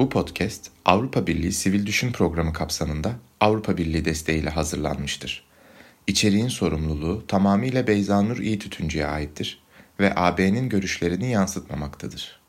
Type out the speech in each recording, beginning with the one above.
Bu podcast Avrupa Birliği Sivil Düşün Programı kapsamında Avrupa Birliği desteğiyle hazırlanmıştır. İçeriğin sorumluluğu tamamıyla Beyza Nur İyi Tütüncü'ye aittir ve AB'nin görüşlerini yansıtmamaktadır.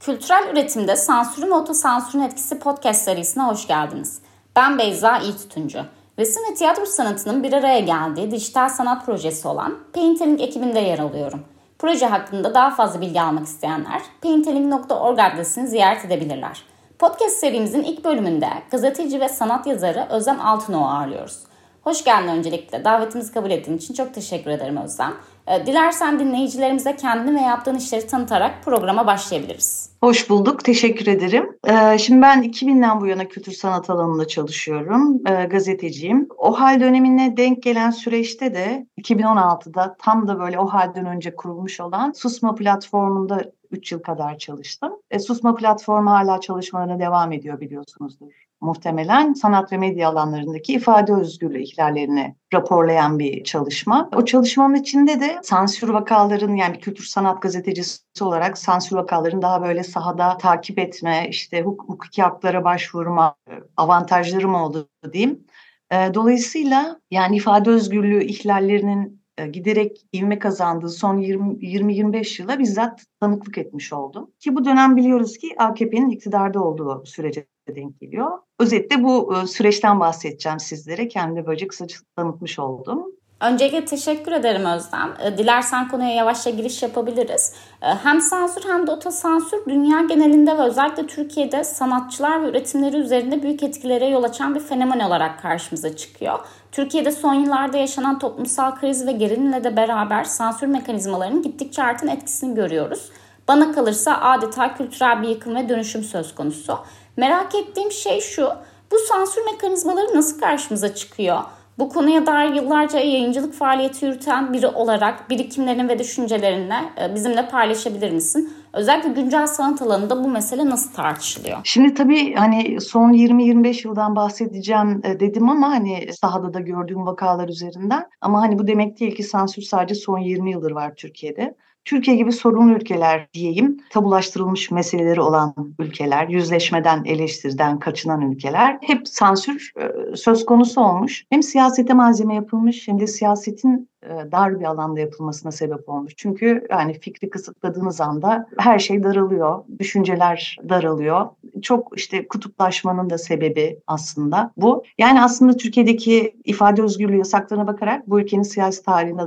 Kültürel üretimde sansürün ve otosansürün etkisi podcast serisine hoş geldiniz. Ben Beyza İyi Tütüncü. Resim ve tiyatro sanatının bir araya geldiği dijital sanat projesi olan Paintelling ekibinde yer alıyorum. Proje hakkında daha fazla bilgi almak isteyenler paintelling.org adresini ziyaret edebilirler. Podcast serimizin ilk bölümünde gazeteci ve sanat yazarı Özlem Altınoğlu ağırlıyoruz. Hoş geldin öncelikle. Davetimizi kabul ettiğin için çok teşekkür ederim Özlem. Ee, dilersen dinleyicilerimize kendini ve yaptığın işleri tanıtarak programa başlayabiliriz. Hoş bulduk, teşekkür ederim. Ee, şimdi ben 2000'den bu yana kültür sanat alanında çalışıyorum, ee, gazeteciyim. O hal dönemine denk gelen süreçte de 2016'da tam da böyle o halden önce kurulmuş olan Susma platformunda 3 yıl kadar çalıştım. Susma platformu hala çalışmalarına devam ediyor biliyorsunuzdur muhtemelen sanat ve medya alanlarındaki ifade özgürlüğü ihlallerini raporlayan bir çalışma. O çalışmanın içinde de sansür vakaların yani kültür sanat gazetecisi olarak sansür vakaların daha böyle sahada takip etme, işte huk hukuki haklara başvurma avantajları mı oldu diyeyim. Dolayısıyla yani ifade özgürlüğü ihlallerinin giderek ivme kazandığı son 20-25 yıla bizzat tanıklık etmiş oldum. Ki bu dönem biliyoruz ki AKP'nin iktidarda olduğu sürece denk geliyor. Özetle bu süreçten bahsedeceğim sizlere. Kendi böylece kısaca tanıtmış oldum. Öncelikle teşekkür ederim Özlem. Dilersen konuya yavaşça giriş yapabiliriz. Hem sansür hem de otosansür dünya genelinde ve özellikle Türkiye'de sanatçılar ve üretimleri üzerinde büyük etkilere yol açan bir fenomen olarak karşımıza çıkıyor. Türkiye'de son yıllarda yaşanan toplumsal kriz ve gerilimle de beraber sansür mekanizmalarının gittikçe artan etkisini görüyoruz. Bana kalırsa adeta kültürel bir yıkım ve dönüşüm söz konusu. Merak ettiğim şey şu, bu sansür mekanizmaları nasıl karşımıza çıkıyor? Bu konuya dair yıllarca yayıncılık faaliyeti yürüten biri olarak birikimlerini ve düşüncelerini e, bizimle paylaşabilir misin? Özellikle güncel sanat alanında bu mesele nasıl tartışılıyor? Şimdi tabii hani son 20-25 yıldan bahsedeceğim e, dedim ama hani sahada da gördüğüm vakalar üzerinden. Ama hani bu demek değil ki sansür sadece son 20 yıldır var Türkiye'de. Türkiye gibi sorunlu ülkeler diyeyim, tabulaştırılmış meseleleri olan ülkeler, yüzleşmeden, eleştiriden kaçınan ülkeler hep sansür e, söz konusu olmuş. Hem siyasete malzeme yapılmış hem de siyasetin dar bir alanda yapılmasına sebep olmuş. Çünkü yani fikri kısıtladığınız anda her şey daralıyor, düşünceler daralıyor. Çok işte kutuplaşmanın da sebebi aslında bu. Yani aslında Türkiye'deki ifade özgürlüğü yasaklarına bakarak bu ülkenin siyasi tarihine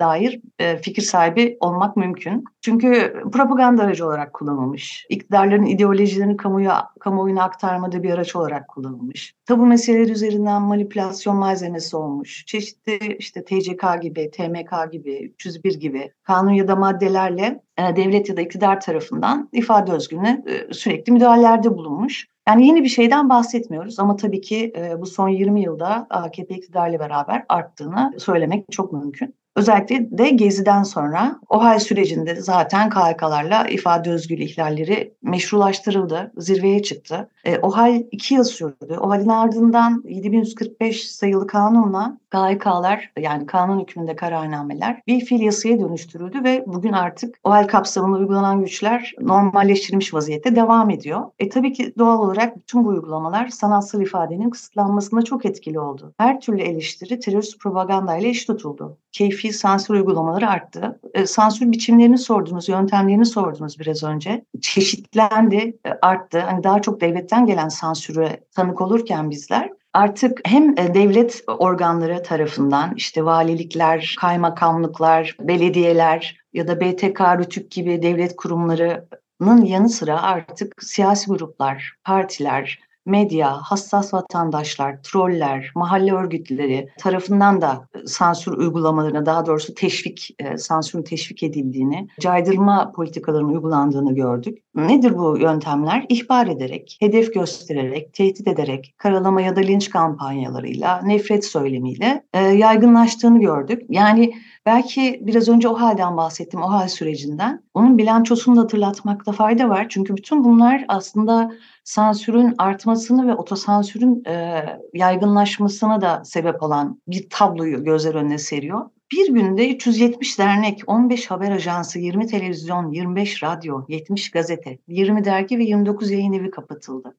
dair fikir sahibi olmak mümkün. Çünkü propaganda aracı olarak kullanılmış. İktidarların ideolojilerini kamuya, kamuoyuna aktarmada bir araç olarak kullanılmış. Tabu meseleleri üzerinden manipülasyon malzemesi olmuş. Çeşitli işte TCK gibi, TMK gibi, 301 gibi kanun ya da maddelerle e, devlet ya da iktidar tarafından ifade özgürlüğüne e, sürekli müdahalelerde bulunmuş. Yani yeni bir şeyden bahsetmiyoruz ama tabii ki e, bu son 20 yılda AKP iktidarıyla beraber arttığını söylemek çok mümkün. Özellikle de Gezi'den sonra o hal sürecinde zaten KHK'larla ifade özgürlüğü ihlalleri meşrulaştırıldı, zirveye çıktı. E, o hal iki yıl sürdü. O ardından 7145 sayılı kanunla KHK'lar yani kanun hükmünde kararnameler bir fiil yasaya dönüştürüldü ve bugün artık o kapsamında uygulanan güçler normalleştirilmiş vaziyette devam ediyor. E tabii ki doğal olarak bütün bu uygulamalar sanatsal ifadenin kısıtlanmasında çok etkili oldu. Her türlü eleştiri terörist propagandayla eş tutuldu. Keyfi sansür uygulamaları arttı. E, sansür biçimlerini sordunuz, yöntemlerini sordunuz biraz önce. Çeşitlendi, e, arttı. Hani daha çok devletten gelen sansüre tanık olurken bizler artık hem e, devlet organları tarafından işte valilikler, kaymakamlıklar, belediyeler ya da BTK, RÜTÜK gibi devlet kurumlarının yanı sıra artık siyasi gruplar, partiler, medya, hassas vatandaşlar, troller, mahalle örgütleri tarafından da sansür uygulamalarına daha doğrusu teşvik, e, sansürün teşvik edildiğini, caydırma politikalarının uygulandığını gördük. Nedir bu yöntemler? İhbar ederek, hedef göstererek, tehdit ederek, karalama ya da linç kampanyalarıyla, nefret söylemiyle e, yaygınlaştığını gördük. Yani belki biraz önce o halden bahsettim, o hal sürecinden. Onun bilançosunu da hatırlatmakta fayda var. Çünkü bütün bunlar aslında sansürün artmasını ve otosansürün e, yaygınlaşmasına da sebep olan bir tabloyu gözler önüne seriyor. Bir günde 370 dernek, 15 haber ajansı, 20 televizyon, 25 radyo, 70 gazete, 20 dergi ve 29 yayın evi kapatıldı.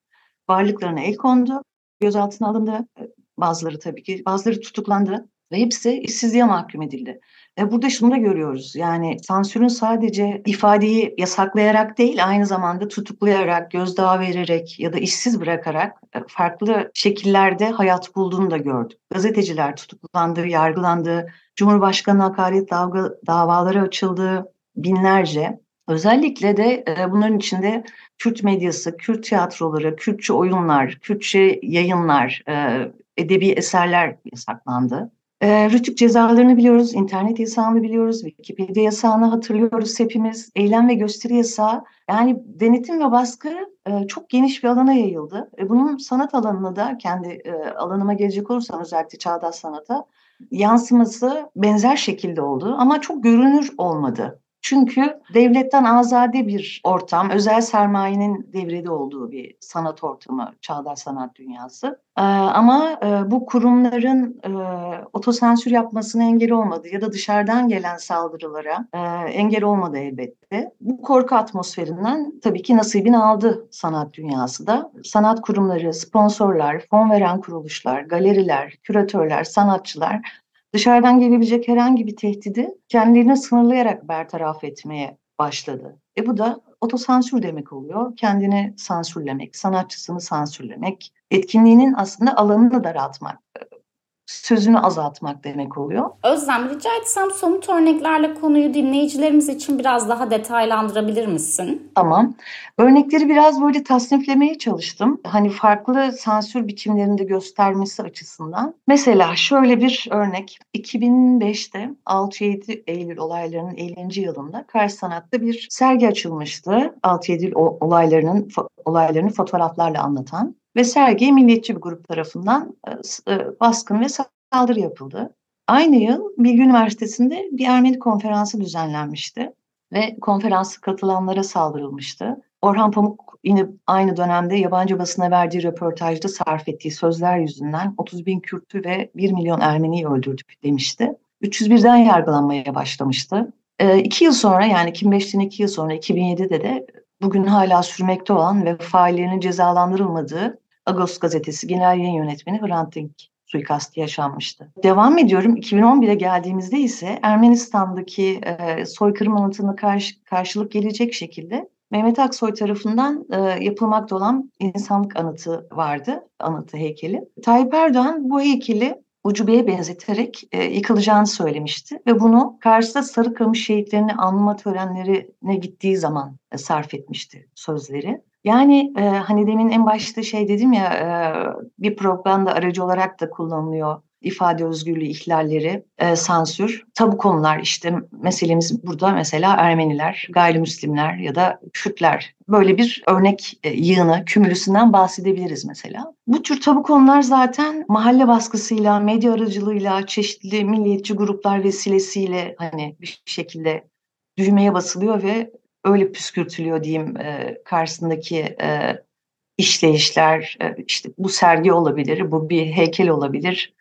Varlıklarına el kondu, gözaltına alındı. Bazıları tabii ki, bazıları tutuklandı ve hepsi işsizliğe mahkum edildi. E burada şunu da görüyoruz. Yani sansürün sadece ifadeyi yasaklayarak değil, aynı zamanda tutuklayarak, gözdağı vererek ya da işsiz bırakarak e, farklı şekillerde hayat bulduğunu da gördük. Gazeteciler tutuklandı, yargılandı, Cumhurbaşkanı hakaret davaları açıldı binlerce. Özellikle de e, bunların içinde Kürt medyası, Kürt tiyatroları, Kürtçe oyunlar, Kürtçe yayınlar, e, edebi eserler yasaklandı. E, rütük cezalarını biliyoruz, internet yasağını biliyoruz, Wikipedia yasağını hatırlıyoruz hepimiz. Eylem ve gösteri yasağı, yani denetim ve baskı e, çok geniş bir alana yayıldı. E, bunun sanat alanına da kendi e, alanıma gelecek olursam özellikle çağdaş sanata yansıması benzer şekilde oldu ama çok görünür olmadı. Çünkü devletten azade bir ortam, özel sermayenin devrede olduğu bir sanat ortamı, çağdaş sanat dünyası. Ee, ama e, bu kurumların e, otosensür yapmasına engel olmadı ya da dışarıdan gelen saldırılara e, engel olmadı elbette. Bu korku atmosferinden tabii ki nasibini aldı sanat dünyası da. Sanat kurumları, sponsorlar, fon veren kuruluşlar, galeriler, küratörler, sanatçılar dışarıdan gelebilecek herhangi bir tehdidi kendilerini sınırlayarak bertaraf etmeye başladı. E bu da otosansür demek oluyor. Kendini sansürlemek, sanatçısını sansürlemek, etkinliğinin aslında alanını daraltmak sözünü azaltmak demek oluyor. Özlem rica etsem somut örneklerle konuyu dinleyicilerimiz için biraz daha detaylandırabilir misin? Tamam. Örnekleri biraz böyle tasniflemeye çalıştım. Hani farklı sansür biçimlerinde göstermesi açısından. Mesela şöyle bir örnek. 2005'te 6-7 Eylül olaylarının 50. yılında Kars Sanat'ta bir sergi açılmıştı. 6-7 Eylül olaylarının olaylarını fotoğraflarla anlatan ve sergiye milliyetçi bir grup tarafından e, e, baskın ve saldırı yapıldı. Aynı yıl Bilgi Üniversitesi'nde bir Ermeni konferansı düzenlenmişti ve konferansı katılanlara saldırılmıştı. Orhan Pamuk yine aynı dönemde yabancı basına verdiği röportajda sarf ettiği sözler yüzünden 30 bin Kürt'ü ve 1 milyon Ermeni'yi öldürdük demişti. 301'den yargılanmaya başlamıştı. E, iki yıl sonra yani 2005'ten iki yıl sonra 2007'de de bugün hala sürmekte olan ve faillerinin cezalandırılmadığı Agos gazetesi genel yayın yönetmeni Hrant Dink suikastı yaşanmıştı. Devam ediyorum. 2011'e geldiğimizde ise Ermenistan'daki e, soykırım anıtına karşı, karşılık gelecek şekilde Mehmet Aksoy tarafından e, yapılmakta olan insanlık anıtı vardı, anıtı heykeli. Tayyip Erdoğan bu heykeli ucubeye benzeterek e, yıkılacağını söylemişti ve bunu karşıda Sarıkamış şehitlerini anma törenlerine gittiği zaman e, sarf etmişti sözleri. Yani e, hani demin en başta şey dedim ya e, bir propaganda aracı olarak da kullanılıyor ifade özgürlüğü ihlalleri, e, sansür, tabu konular işte meselemiz burada mesela Ermeniler, gayrimüslimler ya da Kürtler. Böyle bir örnek e, yığını, kümülüsünden bahsedebiliriz mesela. Bu tür tabu konular zaten mahalle baskısıyla, medya aracılığıyla, çeşitli milliyetçi gruplar vesilesiyle hani bir şekilde düğmeye basılıyor ve öyle püskürtülüyor diyeyim e, karşısındaki e, işleyişler e, işte bu sergi olabilir, bu bir heykel olabilir,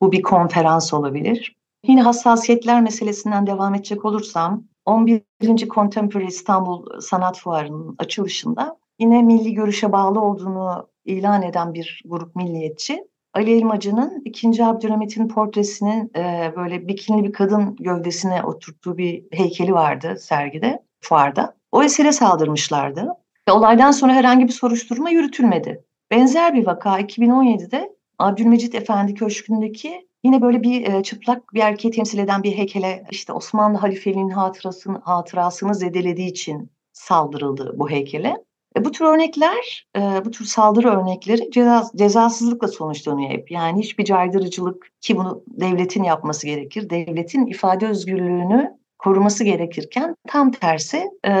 bu bir konferans olabilir. Yine hassasiyetler meselesinden devam edecek olursam 11. Contemporary İstanbul Sanat Fuarı'nın açılışında yine milli görüşe bağlı olduğunu ilan eden bir grup milliyetçi Ali Elmacı'nın 2. Abdülhamit'in portresinin e, böyle bikinli bir kadın gövdesine oturttuğu bir heykeli vardı sergide fuarda. O esere saldırmışlardı. Ve olaydan sonra herhangi bir soruşturma yürütülmedi. Benzer bir vaka 2017'de Abdülmecit Efendi Köşkü'ndeki yine böyle bir e, çıplak bir erkeği temsil eden bir heykele işte Osmanlı halifeliğinin hatırasını, hatırasını zedelediği için saldırıldı bu heykele. E, bu tür örnekler, e, bu tür saldırı örnekleri ceza, cezasızlıkla sonuçlanıyor hep. Yani hiçbir caydırıcılık ki bunu devletin yapması gerekir. Devletin ifade özgürlüğünü koruması gerekirken tam tersi e,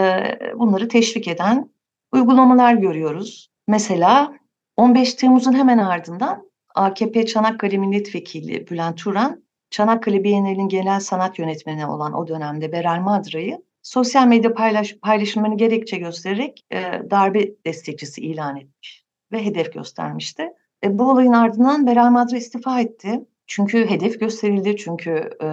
bunları teşvik eden uygulamalar görüyoruz. Mesela 15 Temmuz'un hemen ardından AKP Çanakkale Milletvekili Bülent Turan, Çanakkale Bienali'nin genel sanat yönetmeni olan o dönemde Beral Madra'yı sosyal medya paylaş, paylaşımlarını gerekçe göstererek e, darbe destekçisi ilan etmiş ve hedef göstermişti. E, bu olayın ardından Beral Madra istifa etti. Çünkü hedef gösterildi, çünkü e,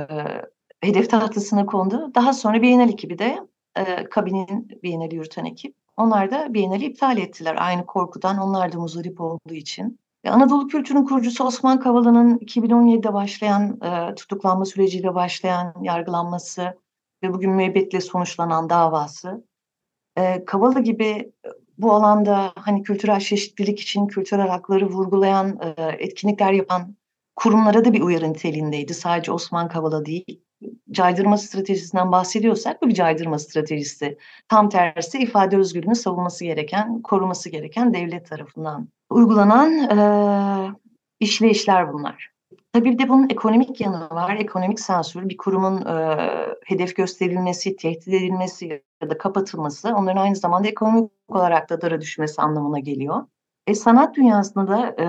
hedef tahtasına kondu. Daha sonra Bienal ekibi de e, kabinin Bienal'i yürüten ekip. Onlar da Bienal'i iptal ettiler. Aynı korkudan onlar da muzdarip olduğu için. E, Anadolu kültürün kurucusu Osman Kavala'nın 2017'de başlayan e, tutuklanma süreciyle başlayan yargılanması ve bugün müebbetle sonuçlanan davası. E, Kavala gibi bu alanda hani kültürel çeşitlilik için kültürel hakları vurgulayan e, etkinlikler yapan kurumlara da bir uyarı niteliğindeydi. Sadece Osman Kavala değil. Caydırma stratejisinden bahsediyorsak bu bir caydırma stratejisi. Tam tersi ifade özgürlüğünü savunması gereken, koruması gereken devlet tarafından uygulanan e, işleyişler bunlar. Tabii bir de bunun ekonomik yanı var. Ekonomik sansür, bir kurumun e, hedef gösterilmesi, tehdit edilmesi ya da kapatılması onların aynı zamanda ekonomik olarak da dara düşmesi anlamına geliyor. E, sanat dünyasında da e,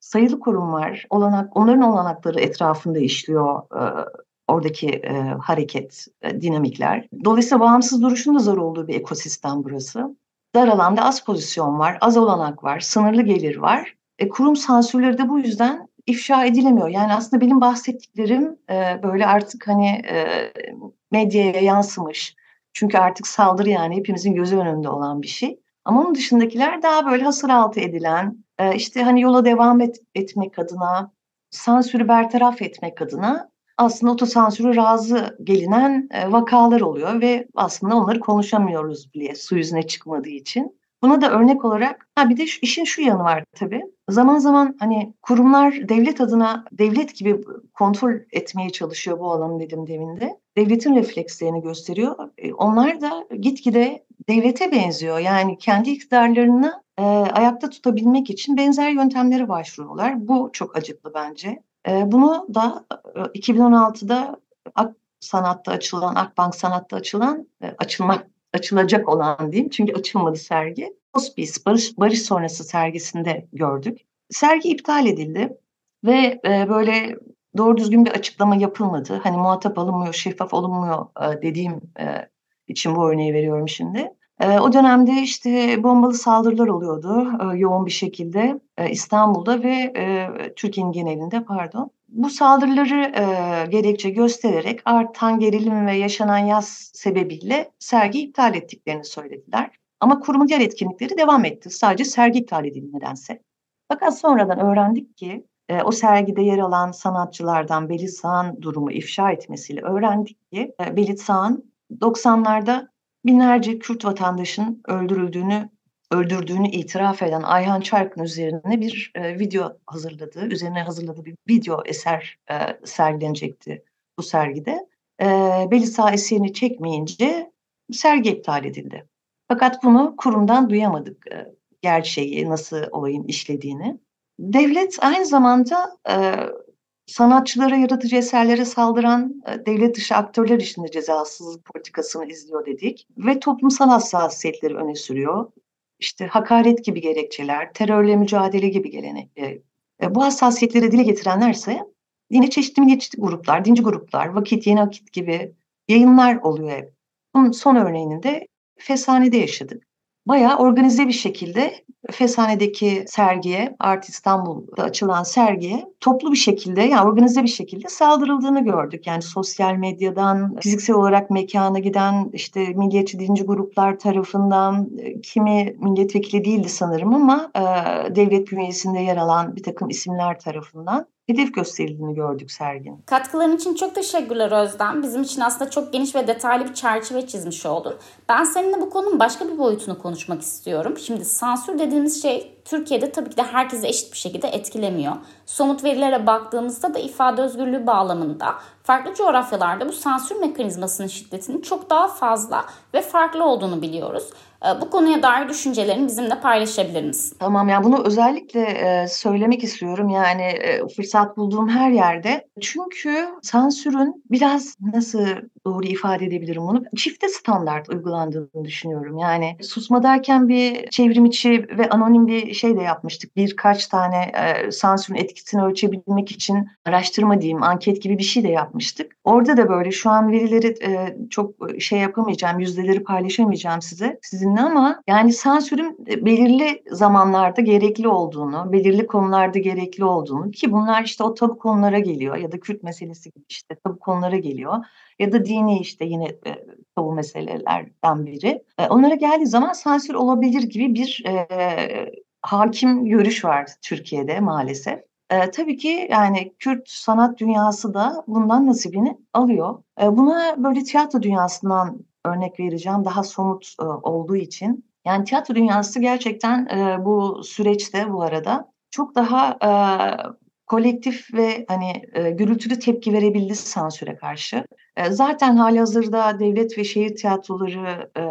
sayılı kurum var. Olanak, onların olanakları etrafında işliyor e, oradaki e, hareket, e, dinamikler. Dolayısıyla bağımsız duruşun da zor olduğu bir ekosistem burası. Dar alanda az pozisyon var, az olanak var, sınırlı gelir var. E, kurum sansürleri de bu yüzden ifşa edilemiyor. Yani aslında benim bahsettiklerim e, böyle artık hani e, medyaya yansımış. Çünkü artık saldırı yani hepimizin gözü önünde olan bir şey. Ama onun dışındakiler daha böyle hasır altı edilen, e, işte hani yola devam et, etmek adına, sansürü bertaraf etmek adına aslında otosansürü razı gelinen e, vakalar oluyor ve aslında onları konuşamıyoruz bile su yüzüne çıkmadığı için. Buna da örnek olarak ha bir de şu, işin şu yanı var tabii. Zaman zaman hani kurumlar devlet adına devlet gibi kontrol etmeye çalışıyor bu alanı dedim demin de. Devletin reflekslerini gösteriyor. E, onlar da gitgide devlete benziyor. Yani kendi iktidarlarını e, ayakta tutabilmek için benzer yöntemlere başvuruyorlar. Bu çok acıklı bence. E, bunu da e, 2016'da Ak Sanat'ta açılan, Akbank Sanat'ta açılan, e, açılmak açılacak olan diyeyim çünkü açılmadı sergi. Hospice, Barış, Barış Sonrası sergisinde gördük. Sergi iptal edildi ve e, böyle doğru düzgün bir açıklama yapılmadı. Hani muhatap alınmıyor, şeffaf olunmuyor e, dediğim e, için bu örneği veriyorum şimdi. E, o dönemde işte bombalı saldırılar oluyordu e, yoğun bir şekilde e, İstanbul'da ve e, Türkiye'nin genelinde pardon. Bu saldırıları e, gerekçe göstererek artan gerilim ve yaşanan yaz sebebiyle sergi iptal ettiklerini söylediler. Ama kurumun diğer etkinlikleri devam etti. Sadece sergi iptal edildi nedense. Fakat sonradan öğrendik ki e, o sergide yer alan sanatçılardan Belit Sağ'ın durumu ifşa etmesiyle öğrendik ki e, Belit Sağ'ın 90'larda binlerce Kürt vatandaşın öldürüldüğünü öldürdüğünü itiraf eden Ayhan Çark'ın üzerine bir e, video hazırladığı, üzerine hazırladığı bir video eser e, sergilenecekti bu sergide. E, Belisa eserini çekmeyince sergi iptal edildi. Fakat bunu kurumdan duyamadık e, gerçeği, nasıl olayın işlediğini. Devlet aynı zamanda e, sanatçılara, yaratıcı eserlere saldıran e, devlet dışı aktörler için de cezasızlık politikasını izliyor dedik. Ve toplumsal hassasiyetleri öne sürüyor. İşte hakaret gibi gerekçeler, terörle mücadele gibi gelenekler. E, bu hassasiyetleri dile getirenlerse yine çeşitli milliyetçi gruplar, dinci gruplar, Vakit, Yeni Akit gibi yayınlar oluyor hep. Bunun son örneğini de Fesane'de yaşadık. Bayağı organize bir şekilde Fesane'deki sergiye, Art İstanbul'da açılan sergiye toplu bir şekilde, yani organize bir şekilde saldırıldığını gördük. Yani sosyal medyadan, fiziksel olarak mekana giden işte milliyetçi dinci gruplar tarafından, e, kimi milletvekili değildi sanırım ama e, devlet bünyesinde yer alan bir takım isimler tarafından hedef gösterildiğini gördük serginin. Katkıların için çok teşekkürler Özlem. Bizim için aslında çok geniş ve detaylı bir çerçeve çizmiş oldun. Ben seninle bu konunun başka bir boyutunu konuşmak istiyorum. Şimdi sansür dediğimiz şey Türkiye'de tabii ki de herkesi eşit bir şekilde etkilemiyor. Somut verilere baktığımızda da ifade özgürlüğü bağlamında farklı coğrafyalarda bu sansür mekanizmasının şiddetinin çok daha fazla ve farklı olduğunu biliyoruz. Ee, bu konuya dair düşüncelerini bizimle paylaşabilir misin? Tamam ya bunu özellikle e, söylemek istiyorum yani e, fırsat bulduğum her yerde. Çünkü sansürün biraz nasıl doğru ifade edebilirim bunu? Çifte standart uygulandığını düşünüyorum. Yani susma derken bir çevrim içi ve anonim bir şey de yapmıştık. Birkaç tane e, sansürün etkisini ölçebilmek için araştırma diyeyim, anket gibi bir şey de yapmıştık. Orada da böyle şu an verileri e, çok şey yapamayacağım, yüzdeleri paylaşamayacağım size sizinle ama yani sansürün belirli zamanlarda gerekli olduğunu, belirli konularda gerekli olduğunu ki bunlar işte o tabu konulara geliyor ya da Kürt meselesi gibi işte tabu konulara geliyor ya da dini işte yine e, tabu meselelerden biri. E, onlara geldiği zaman sansür olabilir gibi bir e, hakim görüş var Türkiye'de maalesef. E, tabii ki yani Kürt sanat dünyası da bundan nasibini alıyor. E, buna böyle tiyatro dünyasından örnek vereceğim daha somut e, olduğu için. Yani tiyatro dünyası gerçekten e, bu süreçte bu arada çok daha e, kolektif ve hani e, gürültülü tepki verebildi sansüre karşı. E, zaten hali hazırda devlet ve şehir tiyatroları e,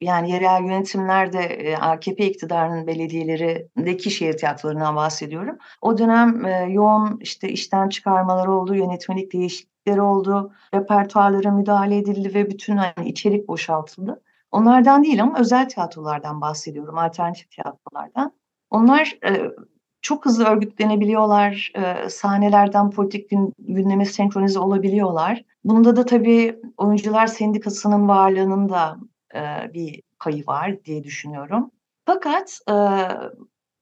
yani yerel yönetimlerde AKP iktidarının belediyelerindeki şehir tiyatrolarından bahsediyorum. O dönem yoğun işte işten çıkarmalar oldu, yönetmelik değişiklikleri oldu, repertuarlara müdahale edildi ve bütün hani içerik boşaltıldı. Onlardan değil ama özel tiyatrolardan bahsediyorum, alternatif tiyatrolardan. Onlar çok hızlı örgütlenebiliyorlar, sahnelerden politik gün, gündeme senkronize olabiliyorlar. Bunda da tabii oyuncular sendikasının varlığının da bir payı var diye düşünüyorum. Fakat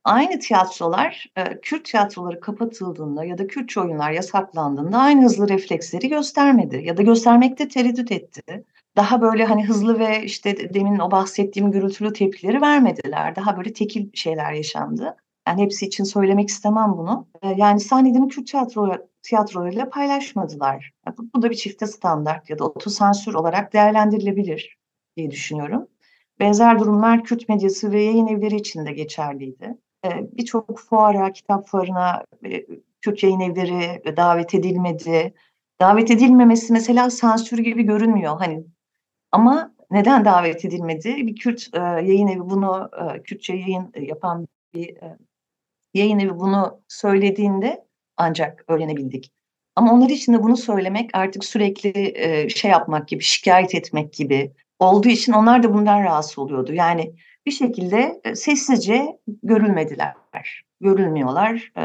aynı tiyatrolar, Kürt tiyatroları kapatıldığında ya da Kürtçe oyunlar yasaklandığında aynı hızlı refleksleri göstermedi ya da göstermekte tereddüt etti. Daha böyle hani hızlı ve işte demin o bahsettiğim gürültülü tepkileri vermediler. Daha böyle tekil şeyler yaşandı. Yani hepsi için söylemek istemem bunu. Yani sahnelerini Kürt tiyatro, tiyatrolarıyla paylaşmadılar. Bu da bir çifte standart ya da otosansür olarak değerlendirilebilir diye düşünüyorum. Benzer durumlar Kürt medyası ve yayın evleri için de geçerliydi. Birçok fuara, kitap fuarına Kürt yayın evleri davet edilmedi. Davet edilmemesi mesela sansür gibi görünmüyor. Hani ama neden davet edilmedi? Bir Kürt e, yayın evi bunu e, Kürtçe yayın yapan bir e, yayın evi bunu söylediğinde ancak öğrenebildik. Ama onlar için de bunu söylemek artık sürekli e, şey yapmak gibi, şikayet etmek gibi olduğu için onlar da bundan rahatsız oluyordu. Yani bir şekilde e, sessizce görülmediler, görülmüyorlar. E,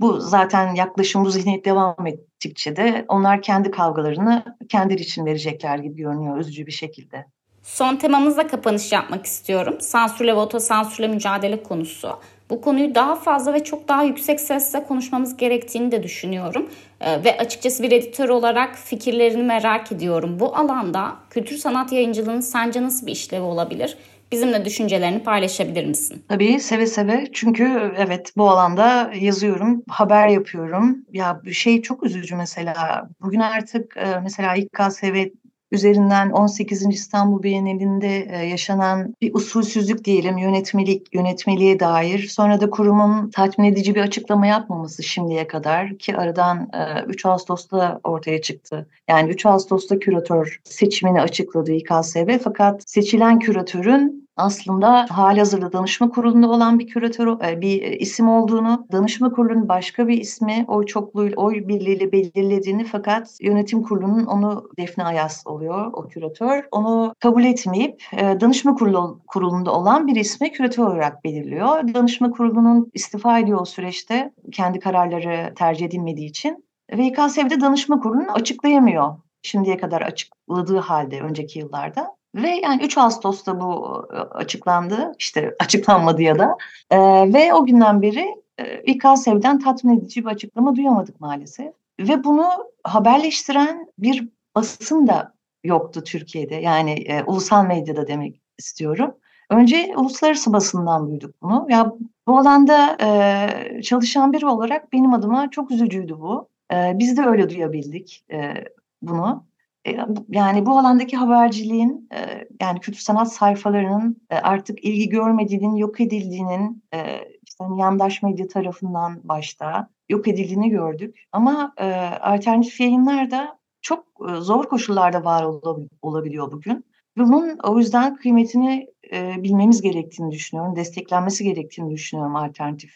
bu zaten yaklaşım, bu zihniyet devam ettikçe de onlar kendi kavgalarını kendileri için verecekler gibi görünüyor üzücü bir şekilde. Son temamızla kapanış yapmak istiyorum. Sansürle ve otosansürle mücadele konusu bu konuyu daha fazla ve çok daha yüksek sesle konuşmamız gerektiğini de düşünüyorum. Ee, ve açıkçası bir editör olarak fikirlerini merak ediyorum. Bu alanda kültür sanat yayıncılığının sence nasıl bir işlevi olabilir? Bizimle düşüncelerini paylaşabilir misin? Tabii seve seve. Çünkü evet bu alanda yazıyorum, haber yapıyorum. Ya şey çok üzücü mesela. Bugün artık e, mesela İKSV üzerinden 18. İstanbul Bienalinde e, yaşanan bir usulsüzlük diyelim yönetmelik yönetmeliğe dair. Sonra da kurumun tatmin edici bir açıklama yapmaması şimdiye kadar ki aradan 3 e, Ağustos'ta ortaya çıktı. Yani 3 Ağustos'ta küratör seçimini açıkladı İKSV fakat seçilen küratörün aslında halihazırda danışma kurulunda olan bir küratör, e, bir isim olduğunu, danışma kurulunun başka bir ismi oy çokluğuyla, oy birliğiyle belirlediğini fakat yönetim kurulunun onu Defne Ayas oluyor o küratör. Onu kabul etmeyip e, danışma kurulu, kurulunda olan bir ismi küratör olarak belirliyor. Danışma kurulunun istifa ediyor o süreçte kendi kararları tercih edilmediği için. Ve İKSV'de danışma kurulunu açıklayamıyor şimdiye kadar açıkladığı halde önceki yıllarda. Ve yani 3 Ağustos'ta bu e, açıklandı, işte açıklanmadı ya da. E, ve o günden beri e, İKSV'den tatmin edici bir açıklama duyamadık maalesef. Ve bunu haberleştiren bir basın da yoktu Türkiye'de. Yani e, ulusal medyada demek istiyorum. Önce uluslararası basından duyduk bunu. Ya bu alanda e, çalışan biri olarak benim adıma çok üzücüydü bu. E, biz de öyle duyabildik e, bunu. E, yani bu alandaki haberciliğin e, yani kültür sanat sayfalarının e, artık ilgi görmediğinin, yok edildiğinin işte hani yandaş medya tarafından başta yok edildiğini gördük. Ama alternatif yayınlar da çok zor koşullarda var olabiliyor bugün. Bunun o yüzden kıymetini bilmemiz gerektiğini düşünüyorum, desteklenmesi gerektiğini düşünüyorum alternatif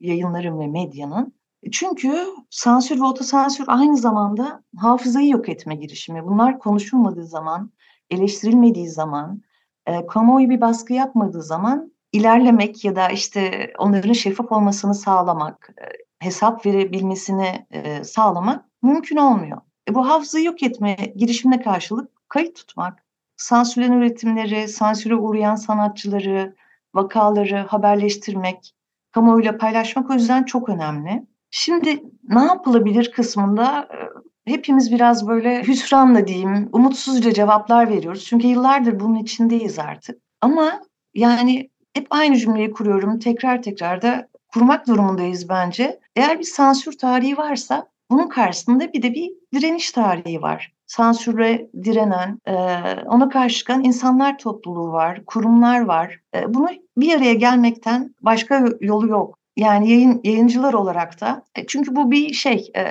yayınların ve medyanın. Çünkü sansür ve otosansür aynı zamanda hafızayı yok etme girişimi. Bunlar konuşulmadığı zaman, eleştirilmediği zaman, e, kamuoyu bir baskı yapmadığı zaman ilerlemek ya da işte onların şeffaf olmasını sağlamak, e, hesap verebilmesini e, sağlamak mümkün olmuyor. E, bu hafızayı yok etme girişimine karşılık kayıt tutmak, sansürlen üretimleri, sansüre uğrayan sanatçıları, vakaları haberleştirmek, kamuoyuyla paylaşmak o yüzden çok önemli. Şimdi ne yapılabilir kısmında e, hepimiz biraz böyle hüsranla diyeyim, umutsuzca cevaplar veriyoruz. Çünkü yıllardır bunun içindeyiz artık. Ama yani hep aynı cümleyi kuruyorum. Tekrar tekrar da kurmak durumundayız bence. Eğer bir sansür tarihi varsa bunun karşısında bir de bir direniş tarihi var. Sansüre direnen, e, ona karşı çıkan insanlar topluluğu var, kurumlar var. E, bunu bir araya gelmekten başka yolu yok. Yani yayın, yayıncılar olarak da. E, çünkü bu bir şey, e,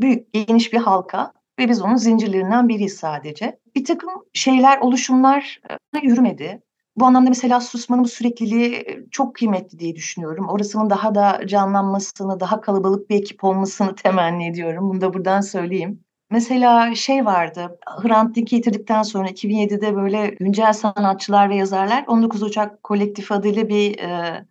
büyük, geniş bir halka ve biz onun zincirlerinden biriyiz sadece. Bir takım şeyler, oluşumlar e, yürümedi. Bu anlamda mesela susmanın bu sürekliliği çok kıymetli diye düşünüyorum. Orasının daha da canlanmasını, daha kalabalık bir ekip olmasını temenni ediyorum. Bunu da buradan söyleyeyim. Mesela şey vardı, Hrant Dink'i yitirdikten sonra 2007'de böyle güncel sanatçılar ve yazarlar 19 Ocak kolektif adıyla bir e,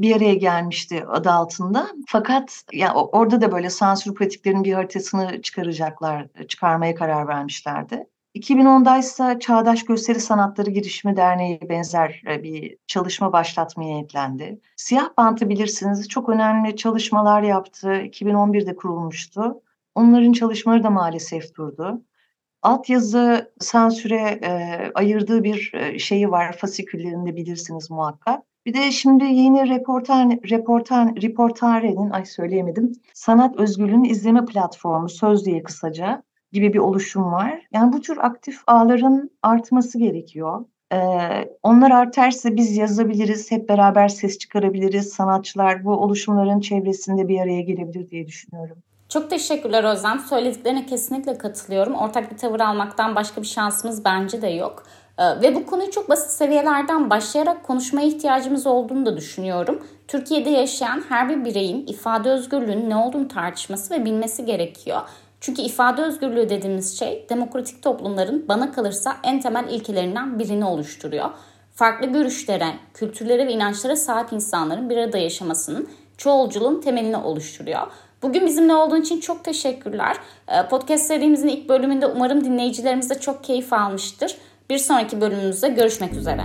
bir araya gelmişti adı altında. Fakat yani orada da böyle sansür pratiklerinin bir haritasını çıkaracaklar, çıkarmaya karar vermişlerdi. 2010'da ise Çağdaş Gösteri Sanatları Girişimi Derneği benzer e, bir çalışma başlatmaya niyetlendi. Siyah Bantı bilirsiniz çok önemli çalışmalar yaptı. 2011'de kurulmuştu. Onların çalışmaları da maalesef durdu. Altyazı sansüre e, ayırdığı bir e, şeyi var. Fasiküllerinde bilirsiniz muhakkak. Bir de şimdi yeni reportan, reportan, reportarenin, ay söyleyemedim, sanat özgürlüğünün izleme platformu, söz diye kısaca gibi bir oluşum var. Yani bu tür aktif ağların artması gerekiyor. Ee, onlar artarsa biz yazabiliriz, hep beraber ses çıkarabiliriz. Sanatçılar bu oluşumların çevresinde bir araya gelebilir diye düşünüyorum. Çok teşekkürler Özlem. Söylediklerine kesinlikle katılıyorum. Ortak bir tavır almaktan başka bir şansımız bence de yok. Ee, ve bu konuyu çok basit seviyelerden başlayarak konuşmaya ihtiyacımız olduğunu da düşünüyorum. Türkiye'de yaşayan her bir bireyin ifade özgürlüğünün ne olduğunu tartışması ve bilmesi gerekiyor. Çünkü ifade özgürlüğü dediğimiz şey demokratik toplumların bana kalırsa en temel ilkelerinden birini oluşturuyor. Farklı görüşlere, kültürlere ve inançlara sahip insanların bir arada yaşamasının çoğulculuğun temelini oluşturuyor. Bugün bizimle olduğun için çok teşekkürler. Ee, podcast serimizin ilk bölümünde umarım dinleyicilerimiz de çok keyif almıştır. Bir sonraki bölümümüzde görüşmek üzere.